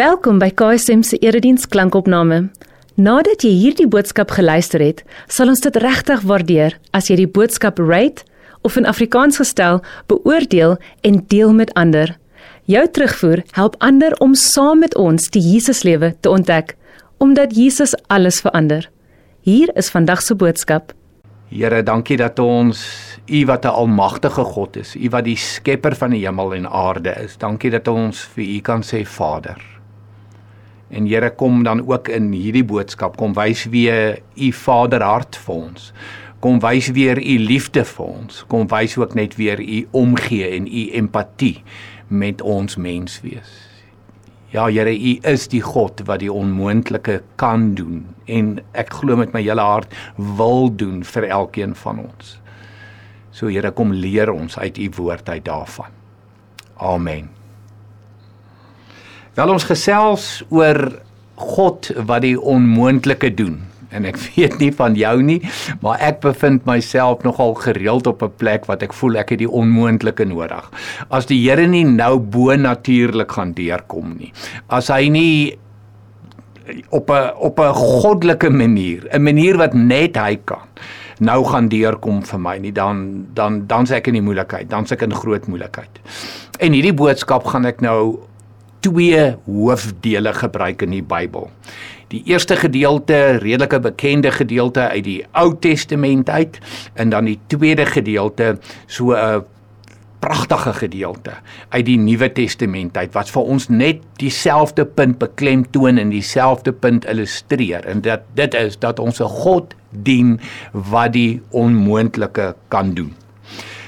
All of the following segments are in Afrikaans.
Welkom by KSM se erediens klankopname. Nadat jy hierdie boodskap geluister het, sal ons dit regtig waardeer as jy die boodskap rate of in Afrikaans gestel beoordeel en deel met ander. Jou terugvoer help ander om saam met ons die Jesuslewe te ontdek, omdat Jesus alles verander. Hier is vandag se boodskap. Here, dankie dat ons U wat 'n almagtige God is, U wat die skepper van die hemel en aarde is. Dankie dat ons vir U kan sê Vader. En Here kom dan ook in hierdie boodskap kom wys weer U Vaderhart vir ons. Kom wys weer U liefde vir ons. Kom wys ook net weer U omgee en U empatie met ons menswees. Ja Here, U is die God wat die onmoontlike kan doen en ek glo met my hele hart wil doen vir elkeen van ons. So Here, kom leer ons uit U woord uit daarvan. Amen. Wel ons gesels oor God wat die onmoontlike doen. En ek weet nie van jou nie, maar ek bevind myself nogal gereeld op 'n plek wat ek voel ek het die onmoontlike nodig. As die Here nie nou bo natuurlik gaan deurkom nie. As hy nie op 'n op 'n goddelike manier, 'n manier wat net hy kan nou gaan deurkom vir my nie dan dan dan se ek in die moeilikheid dan se ek in groot moeilikheid. En hierdie boodskap gaan ek nou twee hoofdele gebruik in die Bybel. Die eerste gedeelte, redelike bekende gedeelte uit die Ou Testament uit en dan die tweede gedeelte so 'n pragtige gedeelte uit die Nuwe Testament uit wat vir ons net dieselfde punt beklemtoon en dieselfde punt illustreer en dat dit is dat ons 'n God dien wat die onmoontlike kan doen.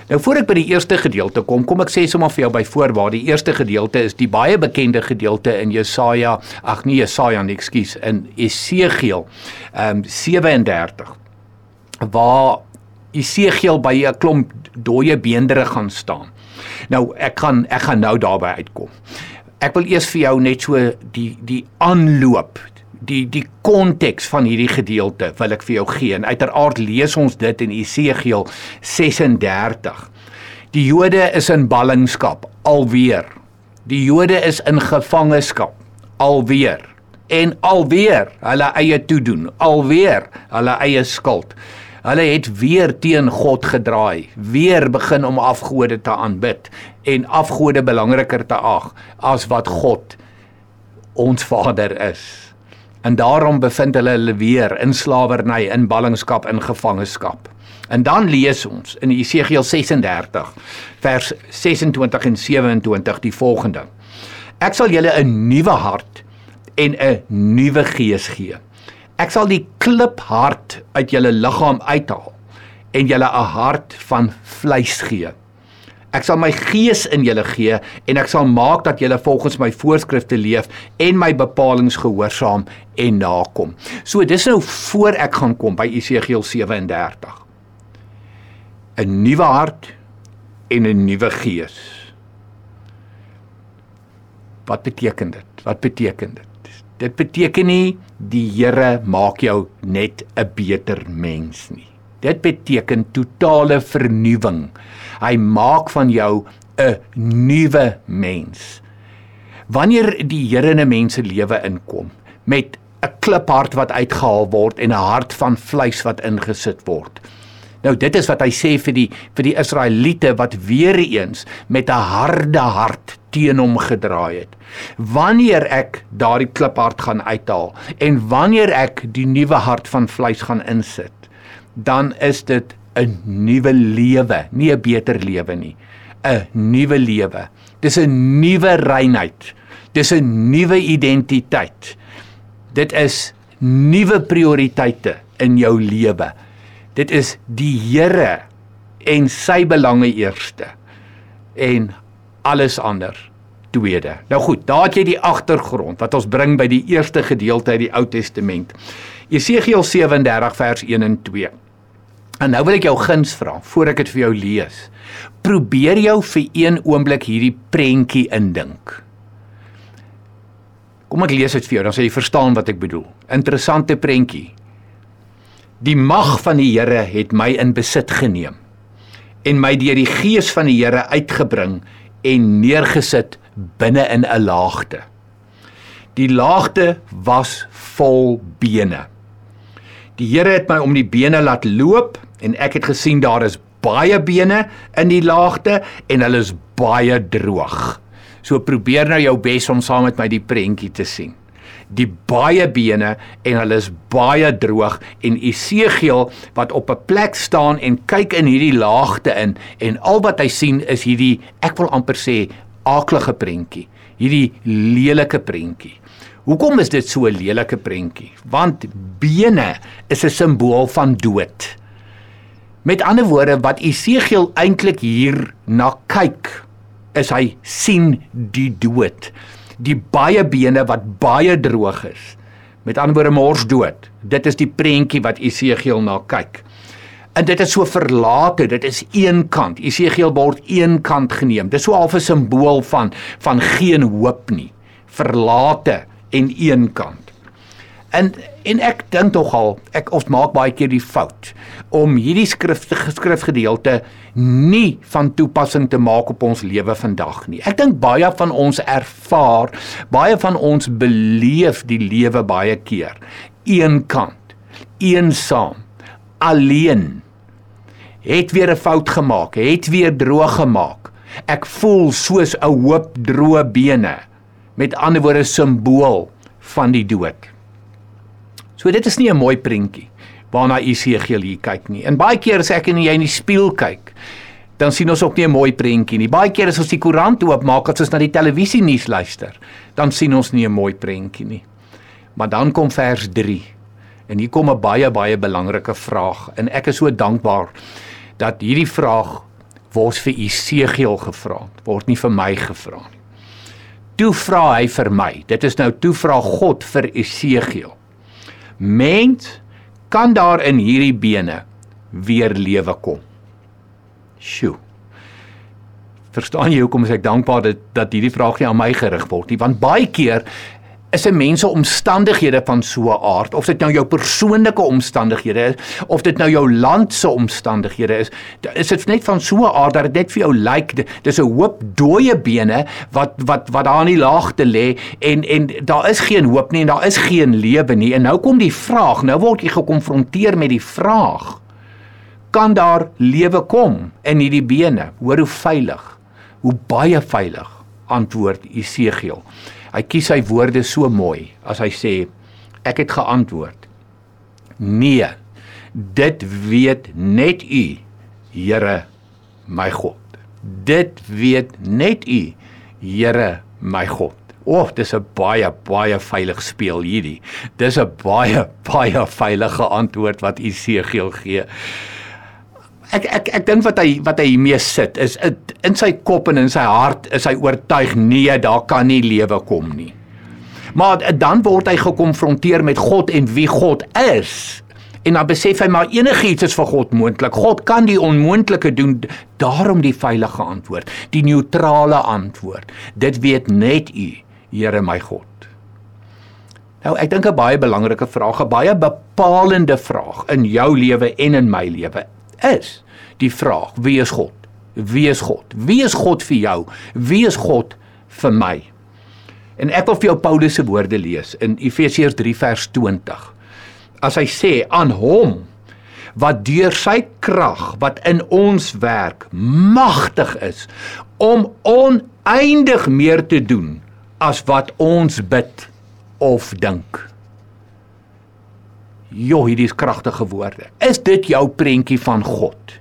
Nou voor ek by die eerste gedeelte kom, kom ek sê sommer vir jou by voorbaat, die eerste gedeelte is die baie bekende gedeelte in Jesaja, ag nee Jesaja, nee, ekskuus, in Esegiel, ehm um, 37 waar Esegiel by 'n klomp dooie beendere gaan staan. Nou ek gaan ek gaan nou daarby uitkom. Ek wil eers vir jou net so die die aanloop die die konteks van hierdie gedeelte wil ek vir jou gee en uiteraard lees ons dit in Esegiel 36. Die Jode is in ballingskap alweer. Die Jode is in gevangenskap alweer en alweer hulle eie toedoen, alweer hulle eie skuld. Hulle het weer teen God gedraai, weer begin om afgode te aanbid en afgode belangriker te ag as wat God ons Vader is. En daarom bevind hulle hulle weer in slawerny, in ballingskap, in gevangenskap. En dan lees ons in Esegiel 36 vers 26 en 27 die volgende. Ek sal julle 'n nuwe hart en 'n nuwe gees gee. Ek sal die kliphart uit julle liggaam uithaal en julle 'n hart van vleis gee. Ek sal my gees in julle gee en ek sal maak dat julle volgens my voorskrifte leef en my bepalinge gehoorsaam en nakom. So dis nou voor ek gaan kom by Esegiel 37. 'n Nuwe hart en 'n nuwe gees. Wat beteken dit? Wat beteken dit? Dit beteken nie die Here maak jou net 'n beter mens nie. Dit beteken totale vernuwing. Hy maak van jou 'n nuwe mens. Wanneer die Here in 'n mens se lewe inkom met 'n kliphart wat uitgehaal word en 'n hart van vleis wat ingesit word. Nou dit is wat hy sê vir die vir die Israeliete wat weer eens met 'n harde hart teen hom gedraai het. Wanneer ek daardie kliphart gaan uithaal en wanneer ek die nuwe hart van vleis gaan insit, dan is dit 'n nuwe lewe, nie 'n beter lewe nie. 'n Nuwe lewe. Dis 'n nuwe reinheid. Dis 'n nuwe identiteit. Dit is nuwe prioriteite in jou lewe. Dit is die Here en sy belange eerste en alles ander tweede. Nou goed, daar het jy die agtergrond wat ons bring by die eerste gedeelte uit die Ou Testament. Jesegiel 37 vers 1 en 2. En nou wil ek jou guns vra voor ek dit vir jou lees. Probeer jou vir een oomblik hierdie prentjie indink. Kom ek lees dit vir jou dan sal jy verstaan wat ek bedoel. Interessante prentjie. Die mag van die Here het my in besit geneem en my deur die gees van die Here uitgebring en neergesit binne in 'n laagte. Die laagte was vol bene. Die Here het my om die bene laat loop en ek het gesien daar is baie bene in die laagte en hulle is baie droog. So probeer nou jou bes om saam met my die prentjie te sien. Die baie bene en hulle is baie droog en Esegiel wat op 'n plek staan en kyk in hierdie laagte in en al wat hy sien is hierdie ek wil amper sê aaklige prentjie, hierdie lelike prentjie. Hoekom is dit so 'n lelike prentjie? Want bene is 'n simbool van dood. Met ander woorde wat Esegiel eintlik hier na kyk, is hy sien die dood. Die baie bene wat baie droog is. Met ander woorde mors dood. Dit is die prentjie wat Esegiel na kyk. En dit is so verlate, dit is een kant. Esegiel word een kant geneem. Dis so half 'n simbool van van geen hoop nie. Verlate en een kant. En en ek dink tog al ek ons maak baie keer die fout om hierdie skrifte skrifgedeelte nie van toepassing te maak op ons lewe vandag nie. Ek dink baie van ons ervaar, baie van ons beleef die lewe baie keer eenkant, eensaam, alleen. Het weer 'n fout gemaak, het weer droog gemaak. Ek voel soos 'n hoop droë bene. Met ander woorde simbool van die dood. So dit is nie 'n mooi prentjie waarna Esegiel hier kyk nie. En baie keer as ek en jy in die spieël kyk, dan sien ons ook nie 'n mooi prentjie nie. Baie keer as ons die koerant oopmaak, as ons na die televisie nuus luister, dan sien ons nie 'n mooi prentjie nie. Maar dan kom vers 3. En hier kom 'n baie baie belangrike vraag en ek is so dankbaar dat hierdie vraag word vir Esegiel gevra, word nie vir my gevra nie. Toe vra hy vir my. Dit is nou toe vra God vir Esegiel. Mens kan daar in hierdie bene weer lewe kom. Sjoe. Verstaan jy hoekom ek dankbaar dat dat hierdie vraag nie aan my gerig word nie, want baie keer is 'n mens se omstandighede van so 'n aard. Of dit nou jou persoonlike omstandighede is of dit nou jou land se omstandighede is. Is dit net van so 'n aard dat dit net vir jou lyk dis 'n hoop dooie bene wat wat wat daar in die laagte lê en en daar is geen hoop nie en daar is geen lewe nie. En nou kom die vraag nou word jy gekonfronteer met die vraag kan daar lewe kom in hierdie bene? Hoor hoe veilig hoe baie veilig antwoord Esegiel Hy kies sy woorde so mooi as hy sê ek het geantwoord. Nee. Dit weet net U, Here my God. Dit weet net U, Here my God. O, oh, dis 'n baie baie veilig speel hierdie. Dis 'n baie baie veilige antwoord wat Esegiel gee ek ek ek dink wat hy wat hy hiermee sit is in sy kop en in sy hart is hy oortuig nee, daar kan nie lewe kom nie. Maar dan word hy gekonfronteer met God en wie God is. En dan besef hy maar enigiets is vir God moontlik. God kan die onmoontlike doen. Daarom die veilige antwoord, die neutrale antwoord. Dit weet net U, Here my God. Nou ek dink 'n baie belangrike vraag, 'n baie bepalende vraag in jou lewe en in my lewe is die vraag: Wie is God? Wie is God? Wie is God vir jou? Wie is God vir my? En ek wil vir jou Paulus se woorde lees in Efesiërs 3 vers 20. As hy sê aan hom wat deur sy krag wat in ons werk magtig is om oneindig meer te doen as wat ons bid of dink. Jo, hierdie is kragtige woorde. Is dit jou prentjie van God?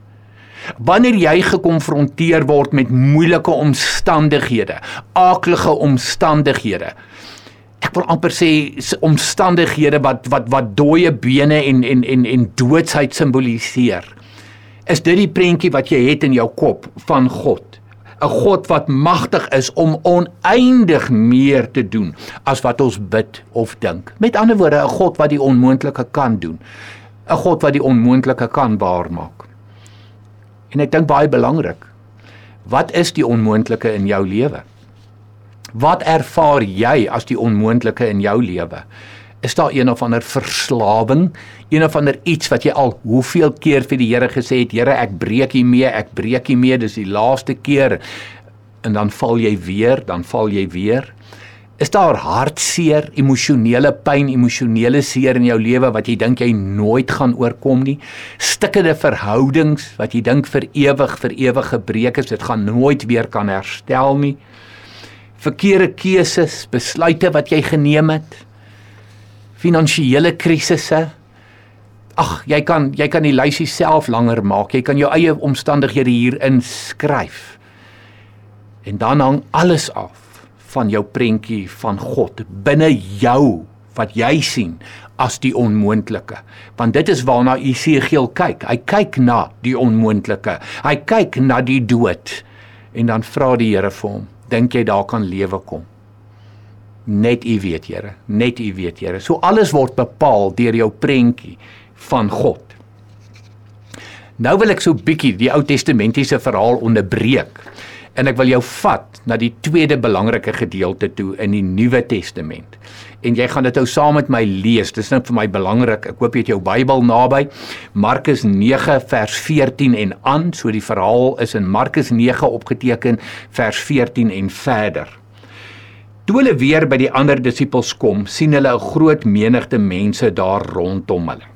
Wanneer jy gekonfronteer word met moeilike omstandighede, aaklige omstandighede. Ek wil amper sê omstandighede wat wat wat dooie bene en en en en doodsheid simboliseer. Is dit die prentjie wat jy het in jou kop van God? 'n God wat magtig is om oneindig meer te doen as wat ons bid of dink. Met ander woorde, 'n God wat die onmoontlike kan doen. 'n God wat die onmoontlike kan waarmaak. En ek dink baie belangrik. Wat is die onmoontlike in jou lewe? Wat ervaar jy as die onmoontlike in jou lewe? Is daar een of ander verslawing, een of ander iets wat jy al hoeveel keer vir die Here gesê het, Here, ek breek hiermee, ek breek hiermee, dis die laaste keer. En dan val jy weer, dan val jy weer. Is daar hartseer, emosionele pyn, emosionele seer in jou lewe wat jy dink jy nooit gaan oorkom nie? Stikkende verhoudings wat jy dink vir ewig vir ewig gebreek is, dit gaan nooit weer kan herstel nie. Verkeerde keuses, besluite wat jy geneem het. Finansiële krisisse. Ag, jy kan jy kan die lysie self langer maak. Jy kan jou eie omstandighede hier inskryf. En dan hang alles af van jou prentjie van God binne jou wat jy sien as die onmoontlike. Want dit is waarna Esegiel kyk. Hy kyk na die onmoontlike. Hy kyk na die dood. En dan vra die Here vir hom, dink jy daar kan lewe kom? Net U weet, Here. Net U weet, Here. So alles word bepaal deur jou prentjie van God. Nou wil ek so bietjie die Ou Testamentiese verhaal onderbreek en ek wil jou vat na die tweede belangrike gedeelte toe in die Nuwe Testament. En jy gaan dit ou saam met my lees. Dis net vir my belangrik. Ek hoop jy het jou Bybel naby. Markus 9 vers 14 en aan. So die verhaal is in Markus 9 opgeteken vers 14 en verder. Toe hulle weer by die ander disippels kom, sien hulle 'n groot menigte mense daar rondom hulle.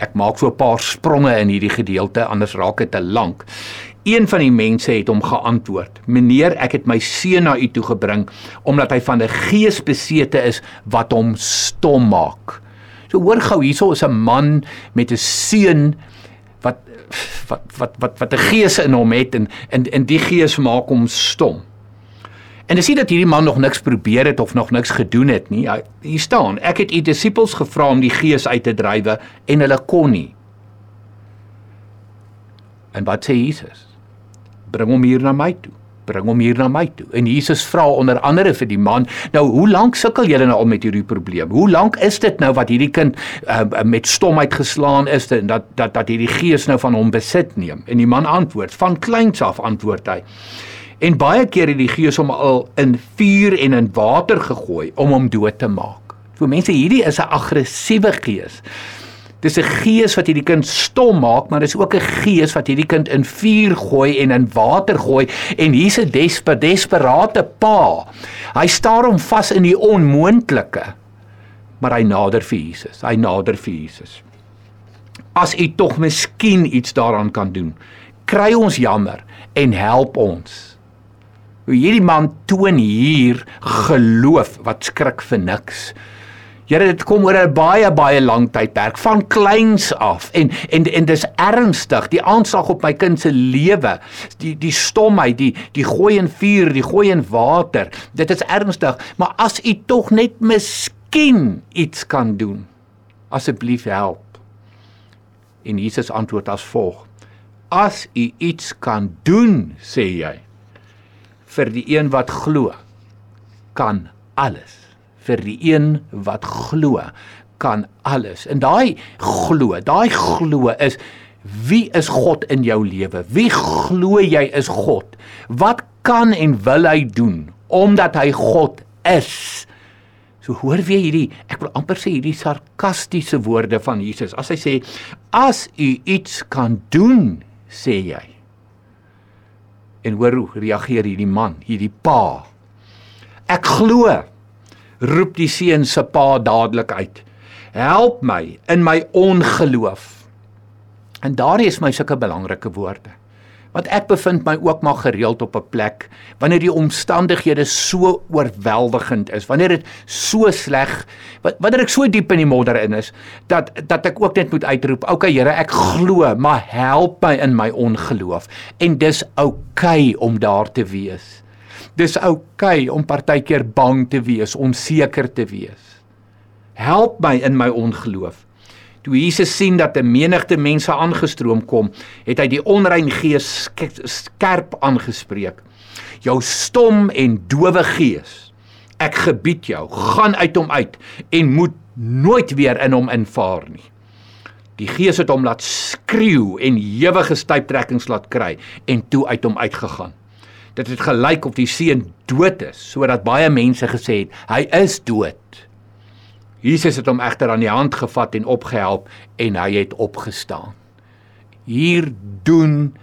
Ek maak so 'n paar spronge in hierdie gedeelte anders raak dit te lank. Een van die mense het hom geantwoord: "Meneer, ek het my seun na u toe gebring omdat hy van 'n gees besete is wat hom stom maak." So hoor gou, hierso is 'n man met 'n seun wat wat wat wat wat 'n gees in hom het en en en die gees maak hom stom. En dis nie dat hierdie man nog niks probeer het of nog niks gedoen het nie. Hier staan: "Ek het u disippels gevra om die gees uit te drywe en hulle kon nie." En wat sê Jesus? bring hom hier na my toe bring hom hier na my toe. En Jesus vra onder andere vir die man, nou hoe lank sukkel julle nou al met hierdie probleem? Hoe lank is dit nou wat hierdie kind uh, met stomheid geslaan is en dat dat dat hierdie gees nou van hom besit neem? En die man antwoord, van kleins af antwoord hy. En baie keer het die gees hom al in vuur en in water gegooi om hom dood te maak. So mense, hierdie is 'n aggressiewe gees. Dis 'n gees wat hierdie kind stom maak, maar dis ook 'n gees wat hierdie kind in vuur gooi en in water gooi en hier's 'n desper, desperate pa. Hy staar hom vas in die onmoontlike. Maar hy nader vir Jesus. Hy nader vir Jesus. As u tog miskien iets daaraan kan doen, kry ons jammer en help ons. Hierdie man toon hier geloof wat skrik vir niks. Here dit kom oor 'n baie baie lang tydperk van kleins af. En en en dis ernstig. Die aanslag op my kind se lewe die die stomheid die die gooi in vuur die gooi in water dit is ernstig. Maar as u tog net miskien iets kan doen asseblief help. En Jesus antwoord as volg. As u iets kan doen sê jy vir die een wat glo kan alles vir die een wat glo kan alles. En daai glo, daai glo is wie is God in jou lewe? Wie glo jy is God? Wat kan en wil hy doen omdat hy God is? So hoor weer hierdie, ek wil amper sê hierdie sarkastiese woorde van Jesus. As hy sê as u iets kan doen, sê jy. En hoor hoe reageer hierdie man, hierdie pa. Ek glo roep die seun se pa dadelik uit. Help my in my ongeloof. En daardie is my sulke belangrike woorde. Want ek bevind my ook maar gereeld op 'n plek wanneer die omstandighede so oorweldigend is, wanneer dit so sleg, wanneer ek so diep in die modder in is, dat dat ek ook net moet uitroep, "Oké okay, Here, ek glo, maar help my in my ongeloof." En dis okay om daar te wees. Dis okay om partykeer bang te wees, onseker te wees. Help my in my ongeloof. Toe Jesus sien dat 'n menigte mense aangestroom kom, het hy die onrein gees skerp aangespreek. Jou stom en dowe gees, ek gebied jou, gaan uit hom uit en moet nooit weer in hom invaar nie. Die gees het hom laat skreeu en ewige stuiptrekkings laat kry en toe uit hom uitgegaan dit het gelyk of die seun dood is sodat baie mense gesê het hy is dood. Jesus het hom egter aan die hand gevat en opgehelp en hy het opgestaan. Hier doen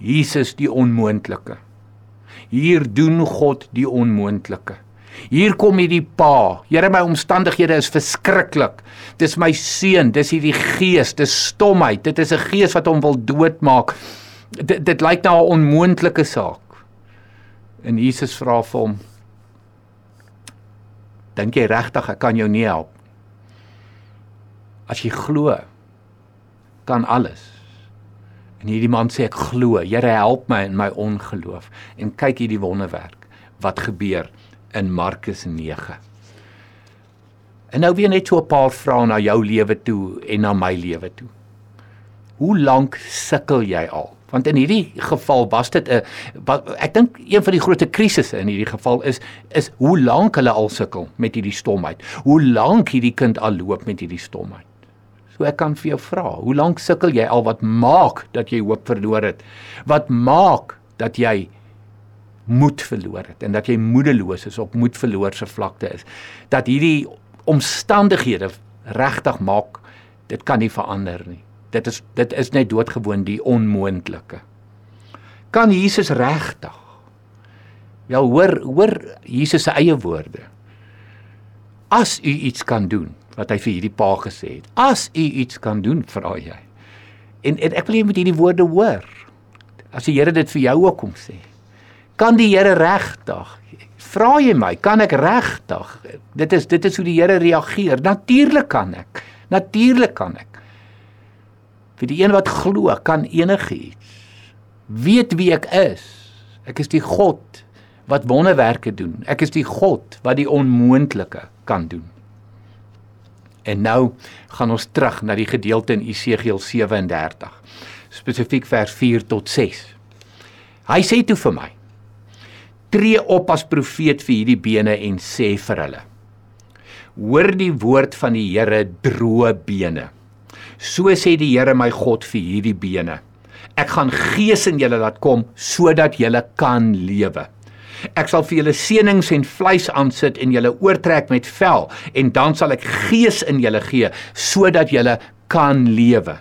Jesus die onmoontlike. Hier doen God die onmoontlike. Hier kom hierdie pa. Here my omstandighede is verskriklik. Dis my seun, dis hierdie gees, dis stomheid. Dit is 'n gees wat hom wil doodmaak. Dit dit lyk na 'n onmoontlike saak. En Jesus vra vir hom: Dink jy regtig ek kan jou nie help? As jy glo, kan alles. En hierdie man sê ek glo, Here help my in my ongeloof. En kyk hierdie wonderwerk wat gebeur in Markus 9. En nou weer net so 'n paar vrae na jou lewe toe en na my lewe toe. Hoe lank sukkel jy al? Want in hierdie geval was dit 'n ek dink een van die groot krisisse in hierdie geval is is hoe lank hulle al sukkel met hierdie stomheid. Hoe lank hierdie kind al loop met hierdie stomheid. So ek kan vir jou vra, hoe lank sukkel jy al wat maak dat jy hoop verloor het? Wat maak dat jy moed verloor het en dat jy moedeloos is op moed verloor se vlakte is? Dat hierdie omstandighede regtig maak dit kan nie verander nie. Dit is dit is net doodgewoon die onmoontlike. Kan Jesus regtig? Ja hoor hoor Jesus se eie woorde. As u iets kan doen wat hy vir hierdie pa gesê het as u iets kan doen vra jy en, en ek wil jy moet hierdie woorde hoor as die Here dit vir jou ook kom sê Kan die Here regtig? Vra jy my, kan ek regtig? Dit is dit is hoe die Here reageer. Natuurlik kan ek. Natuurlik kan ek. Vir die een wat glo, kan enigiets. Weet wie ek is. Ek is die God wat wonderwerke doen. Ek is die God wat die onmoontlike kan doen. En nou gaan ons terug na die gedeelte in Esegiel 37, spesifiek vers 4 tot 6. Hy sê toe vir my: tree op as profeet vir hierdie bene en sê vir hulle: Hoor die woord van die Here droë bene. So sê die Here my God vir hierdie bene: Ek gaan gees in julle laat kom sodat julle kan lewe. Ek sal vir julle seënings en vleis aansit en julle oortrek met vel en dan sal ek gees in julle gee sodat julle kan lewe.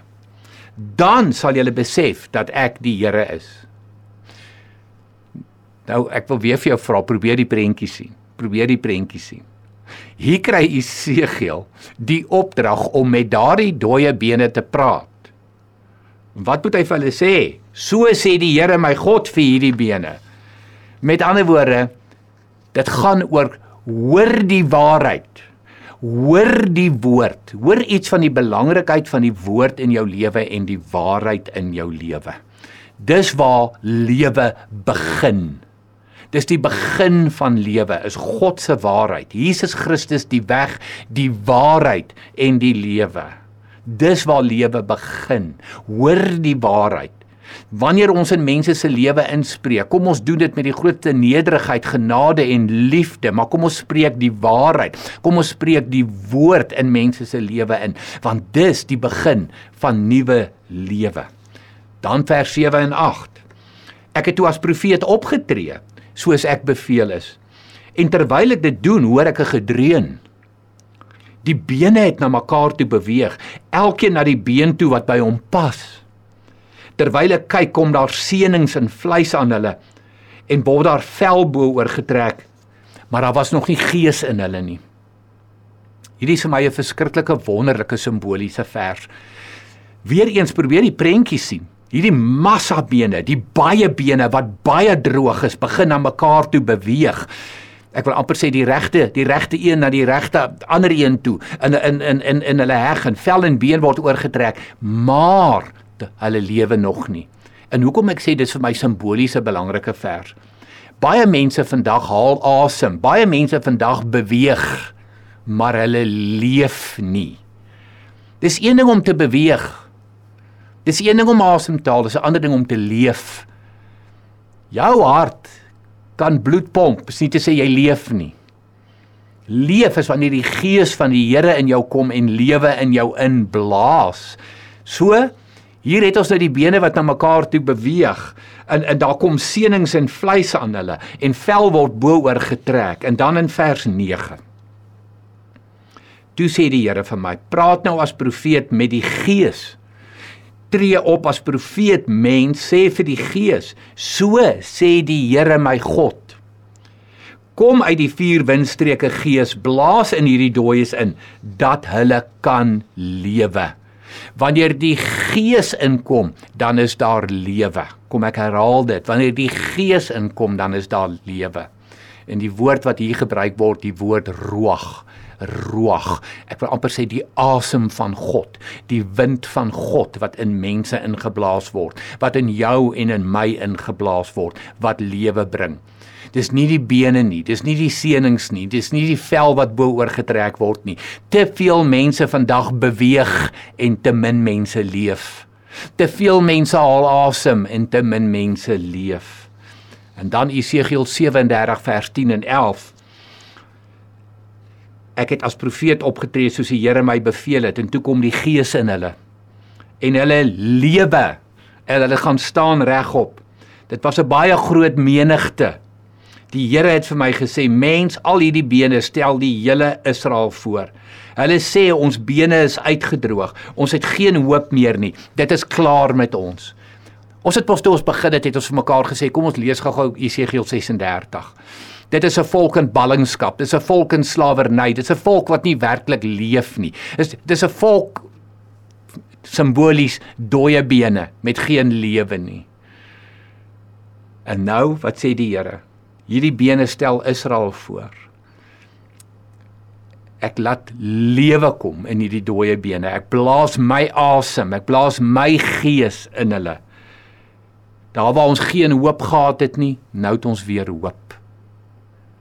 Dan sal julle besef dat ek die Here is. Nou ek wil weer vir jou vra, probeer die prentjie sien. Probeer die prentjie sien. Hier kry Esegiel die opdrag om met daardie dooie bene te praat. Wat moet hy vir hulle sê? So sê die Here my God vir hierdie bene. Met ander woorde, dit gaan oor hoor die waarheid. Hoor die woord. Hoor iets van die belangrikheid van die woord in jou lewe en die waarheid in jou lewe. Dis waar lewe begin. Dis die begin van lewe, is God se waarheid. Jesus Christus die weg, die waarheid en die lewe. Dis waar lewe begin. Hoor die waarheid. Wanneer ons in mense se lewe inspreek, kom ons doen dit met die grootste nederigheid, genade en liefde, maar kom ons spreek die waarheid. Kom ons spreek die woord in mense se lewe in, want dis die begin van nuwe lewe. Dan vers 7 en 8. Ek het toe as profeet opgetree soos ek beveel is. En terwyl ek dit doen, hoor ek 'n gedreun. Die bene het na mekaar toe beweeg, elkeen na die been toe wat by hom pas. Terwyl ek kyk, kom daar seënings in vleis aan hulle en word daar vel bo oorgetrek, maar daar was nog nie gees in hulle nie. Hierdie is vir my 'n verskriklike wonderlike simboliese vers. Weereens probeer die prentjie sien. Hierdie massa bene, die baie bene wat baie droog is, begin na mekaar toe beweeg. Ek wil amper sê die regte, die regte een na die regte ander een toe in in in in in hulle heg en vel en been word oorgetrek, maar hulle lewe nog nie. En hoekom ek sê dis vir my simboliese belangrike vers. Baie mense vandag haal asem, baie mense vandag beweeg, maar hulle leef nie. Dis een ding om te beweeg, Dis een ding om asem te haal, dis 'n ander ding om te leef. Jou hart kan bloed pomp, dis nie te sê jy leef nie. Leef is wanneer die gees van die Here in jou kom en lewe in jou inblaas. So hier het ons nou die bene wat na mekaar toe beweeg. En en daar kom seënings en vleis aan hulle en vel word bo oor getrek. En dan in vers 9. Toe sê die Here vir my: "Praat nou as profeet met die gees. Tree op as profeet mens sê vir die gees. So sê die Here my God. Kom uit die vier windstreke gees, blaas in hierdie dooies in dat hulle kan lewe. Wanneer die gees inkom, dan is daar lewe. Kom ek herhaal dit. Wanneer die gees inkom, dan is daar lewe. En die woord wat hier gebruik word, die woord ruach, ruach. Ek wil amper sê die asem van God, die wind van God wat in mense ingeblaas word, wat in jou en in my ingeblaas word, wat lewe bring. Dis nie die bene nie, dis nie die seënings nie, dis nie die vel wat bo oorgetrek word nie. Te veel mense vandag beweeg en te min mense leef. Te veel mense haal asem en te min mense leef. En dan Esegiel 37 vers 10 en 11 ek het as profeet opgetree soos die Here my beveel het en toe kom die gees in hulle en hulle lewe en hulle gaan staan regop dit was 'n baie groot menigte die Here het vir my gesê mens al hierdie bene stel die hele Israel voor hulle sê ons bene is uitgedroog ons het geen hoop meer nie dit is klaar met ons ons het pas toe ons begin het het ons vir mekaar gesê kom ons lees gou-gou Esegiel 36 Dit is 'n volk in ballingskap. Dit is 'n volk in slawerny. Dit is 'n volk wat nie werklik leef nie. Dis dis 'n volk simbolies dooie bene met geen lewe nie. En nou, wat sê die Here? Hierdie bene stel Israel voor. Ek laat lewe kom in hierdie dooie bene. Ek blaas my asem. Ek blaas my gees in hulle. Daar waar ons geen hoop gehad het nie, nou het ons weer hoop.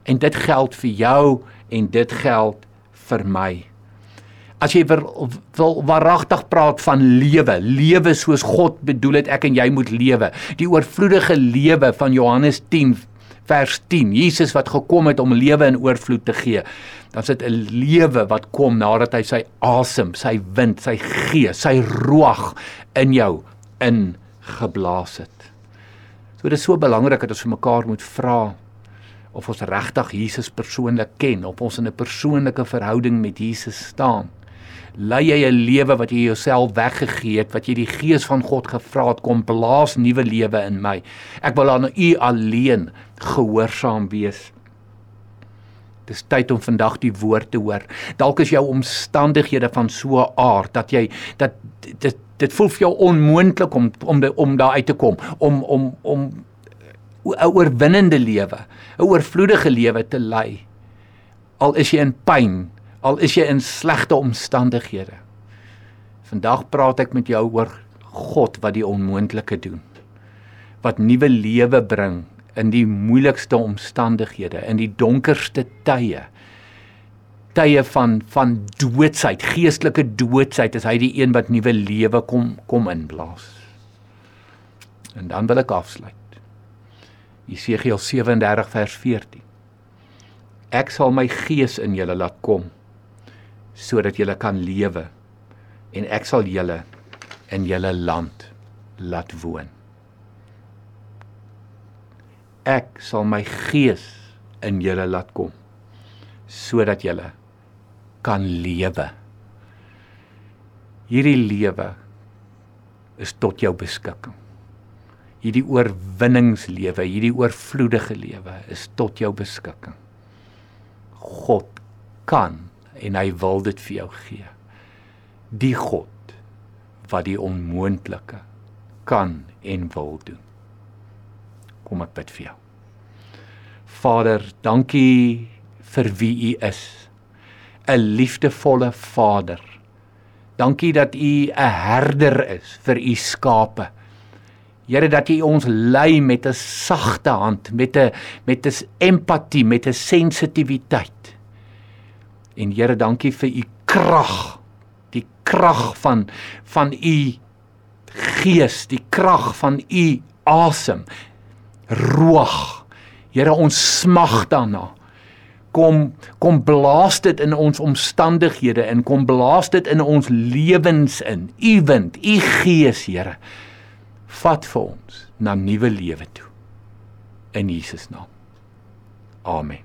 En dit geld vir jou en dit geld vir my. As jy wil, wil waaragtig praat van lewe, lewe soos God bedoel het ek en jy moet lewe, die oorvloedige lewe van Johannes 10 vers 10, Jesus wat gekom het om lewe in oorvloed te gee. Dan sit 'n lewe wat kom nadat hy sy asem, sy wind, sy gees, sy ruag in jou ingeblaas het. So dit is so belangrik dat ons vir mekaar moet vra of ons regtig Jesus persoonlik ken, of ons in 'n persoonlike verhouding met Jesus staan. Lei jy 'n lewe wat jy jouself weggegee het, wat jy die Gees van God gevra het kom blaas nuwe lewe in my. Ek wil aan U alleen gehoorsaam wees. Dis tyd om vandag die woord te hoor. Dalk is jou omstandighede van so 'n aard dat jy dat dit dit voel vir jou onmoontlik om om om daar uit te kom, om om om 'n oorwinnende lewe, 'n oorvloedige lewe te lei. Al is jy in pyn, al is jy in slegte omstandighede. Vandag praat ek met jou oor God wat die onmoontlike doen. Wat nuwe lewe bring in die moeilikste omstandighede, in die donkerste tye. Tye van van doodsheid, geestelike doodsheid, is hy die een wat nuwe lewe kom kom inblaas. En dan wil ek afsluit. Jesegiel 37 vers 14. Ek sal my gees in julle laat kom sodat julle kan lewe en ek sal julle in julle land laat woon. Ek sal my gees in julle laat kom sodat julle kan lewe. Hierdie lewe is tot jou beskikking hierdie oorwinningslewe, hierdie oorvloedige lewe is tot jou beskikking. God kan en hy wil dit vir jou gee. Die God wat die onmoontlike kan en wil doen. Kom ek bid vir jou. Vader, dankie vir wie U is. 'n Liefdevolle Vader. Dankie dat U 'n herder is vir U skape. Here dat U ons lei met 'n sagte hand, met 'n met 'n empatie, met 'n sensitiwiteit. En Here, dankie vir U krag, die krag van van U gees, die krag van U asem. Ruach. Here, ons smag daarna. Kom kom blaas dit in ons omstandighede en kom blaas dit in ons lewens in. U wind, U gees, Here vat vir ons na nuwe lewe toe. In Jesus naam. Amen.